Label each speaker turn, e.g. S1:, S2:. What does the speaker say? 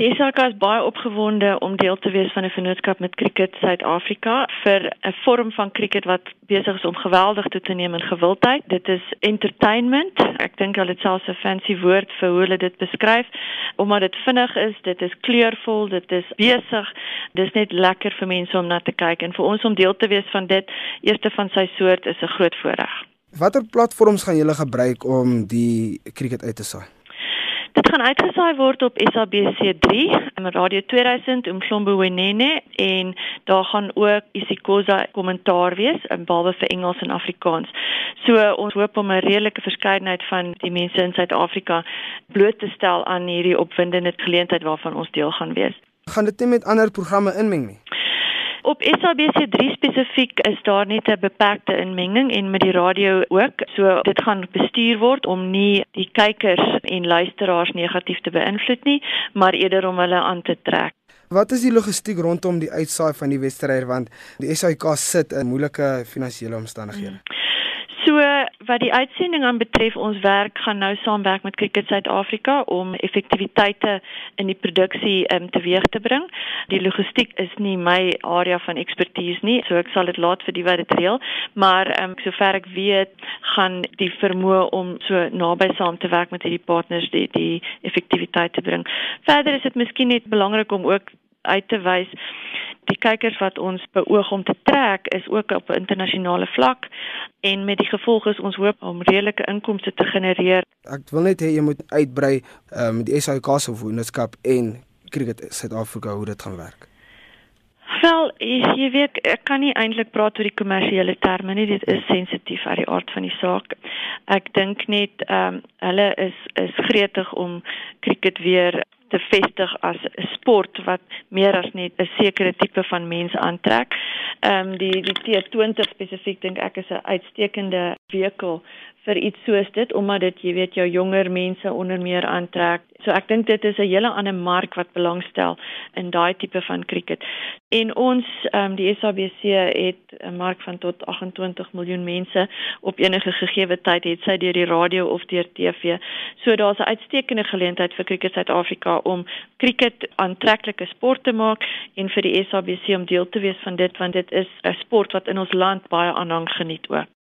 S1: Die SAK is baie opgewonde om deel te wees van 'n vennootskap met Cricket Suid-Afrika vir 'n vorm van cricket wat besig is om geweldig toe te neem in gewildheid. Dit is entertainment. Ek dink hulle het selfs 'n fancy woord vir hoe hulle dit beskryf omdat dit vinnig is, dit is kleurvol, dit is besig. Dis net lekker vir mense om na te kyk en vir ons om deel te wees van dit, eerste van sy soort is 'n groot voorreg.
S2: Watter platforms gaan julle gebruik om die cricket uit te saai?
S1: Gaan uitgesaai word op SABC3 en Radio 2000 in Mhlombe Wenene en daar gaan ook isiXhosa kommentaar wees in behalwe vir Engels en Afrikaans. So ons hoop om 'n redelike verskeidenheid van die mense in Suid-Afrika bloot te stel aan hierdie opwindende geleentheid waarvan ons deel gaan wees.
S2: Gaan dit nie met ander programme inmeng nie?
S1: Op SABC3 spesifiek is daar net 'n beperkte inmenging en met die radio ook. So dit gaan bestuur word om nie die kykers en luisteraars negatief te beïnvloed nie, maar eerder om hulle aan te trek.
S2: Wat is die logistiek rondom die uitsaai van die wedstryd want die SAIK sit in moeilike finansiële omstandighede? Hmm.
S1: Wat die uitsending aan betref, ons werk gaan nou saamwerk met Cricket Suid-Afrika om effektiwiteite in die produksie um, teweeg te bring. Die logistiek is nie my area van ekspertise nie, so ek sal dit laat vir die wat dit reël, maar um, sover ek weet, gaan die vermoë om so naby saam te werk met hierdie partners die die effektiwiteit te bring. Verder is dit miskien net belangrik om ook uit te wys die kykers wat ons beoog om te trek is ook op 'n internasionale vlak en met die gevolg is ons hoop om redelike inkomste te genereer.
S2: Ek wil net hê jy moet uitbrei uh, met die SAIK se vennootskap en Cricket Suid-Afrika hoe dit gaan werk.
S1: Wel, jy weet ek kan nie eintlik praat oor die kommersiële terme nie. Dit is sensitief uit die aard van die saak. Ek dink net ehm um, hulle is is gretig om cricket weer te vestig as 'n sport wat meer as net 'n sekere tipe van mens aantrek. Ehm um, die die T20 spesifiek dink ek is 'n uitstekende vehikel vir iets soos dit omdat dit jy weet jou jonger mense onder meer aantrek. So ek dink dit is 'n hele ander mark wat belangstel in daai tipe van cricket. En ons ehm um, die SABC het 'n mark van tot 28 miljoen mense op enige gegee tyd het sy deur die radio of deur TV. So daar's 'n uitstekende geleentheid vir Cricket Suid-Afrika om cricket aantreklike sport te maak en vir die SABC om deel te wees van dit want dit is 'n sport wat in ons land baie aanhang geniet ook.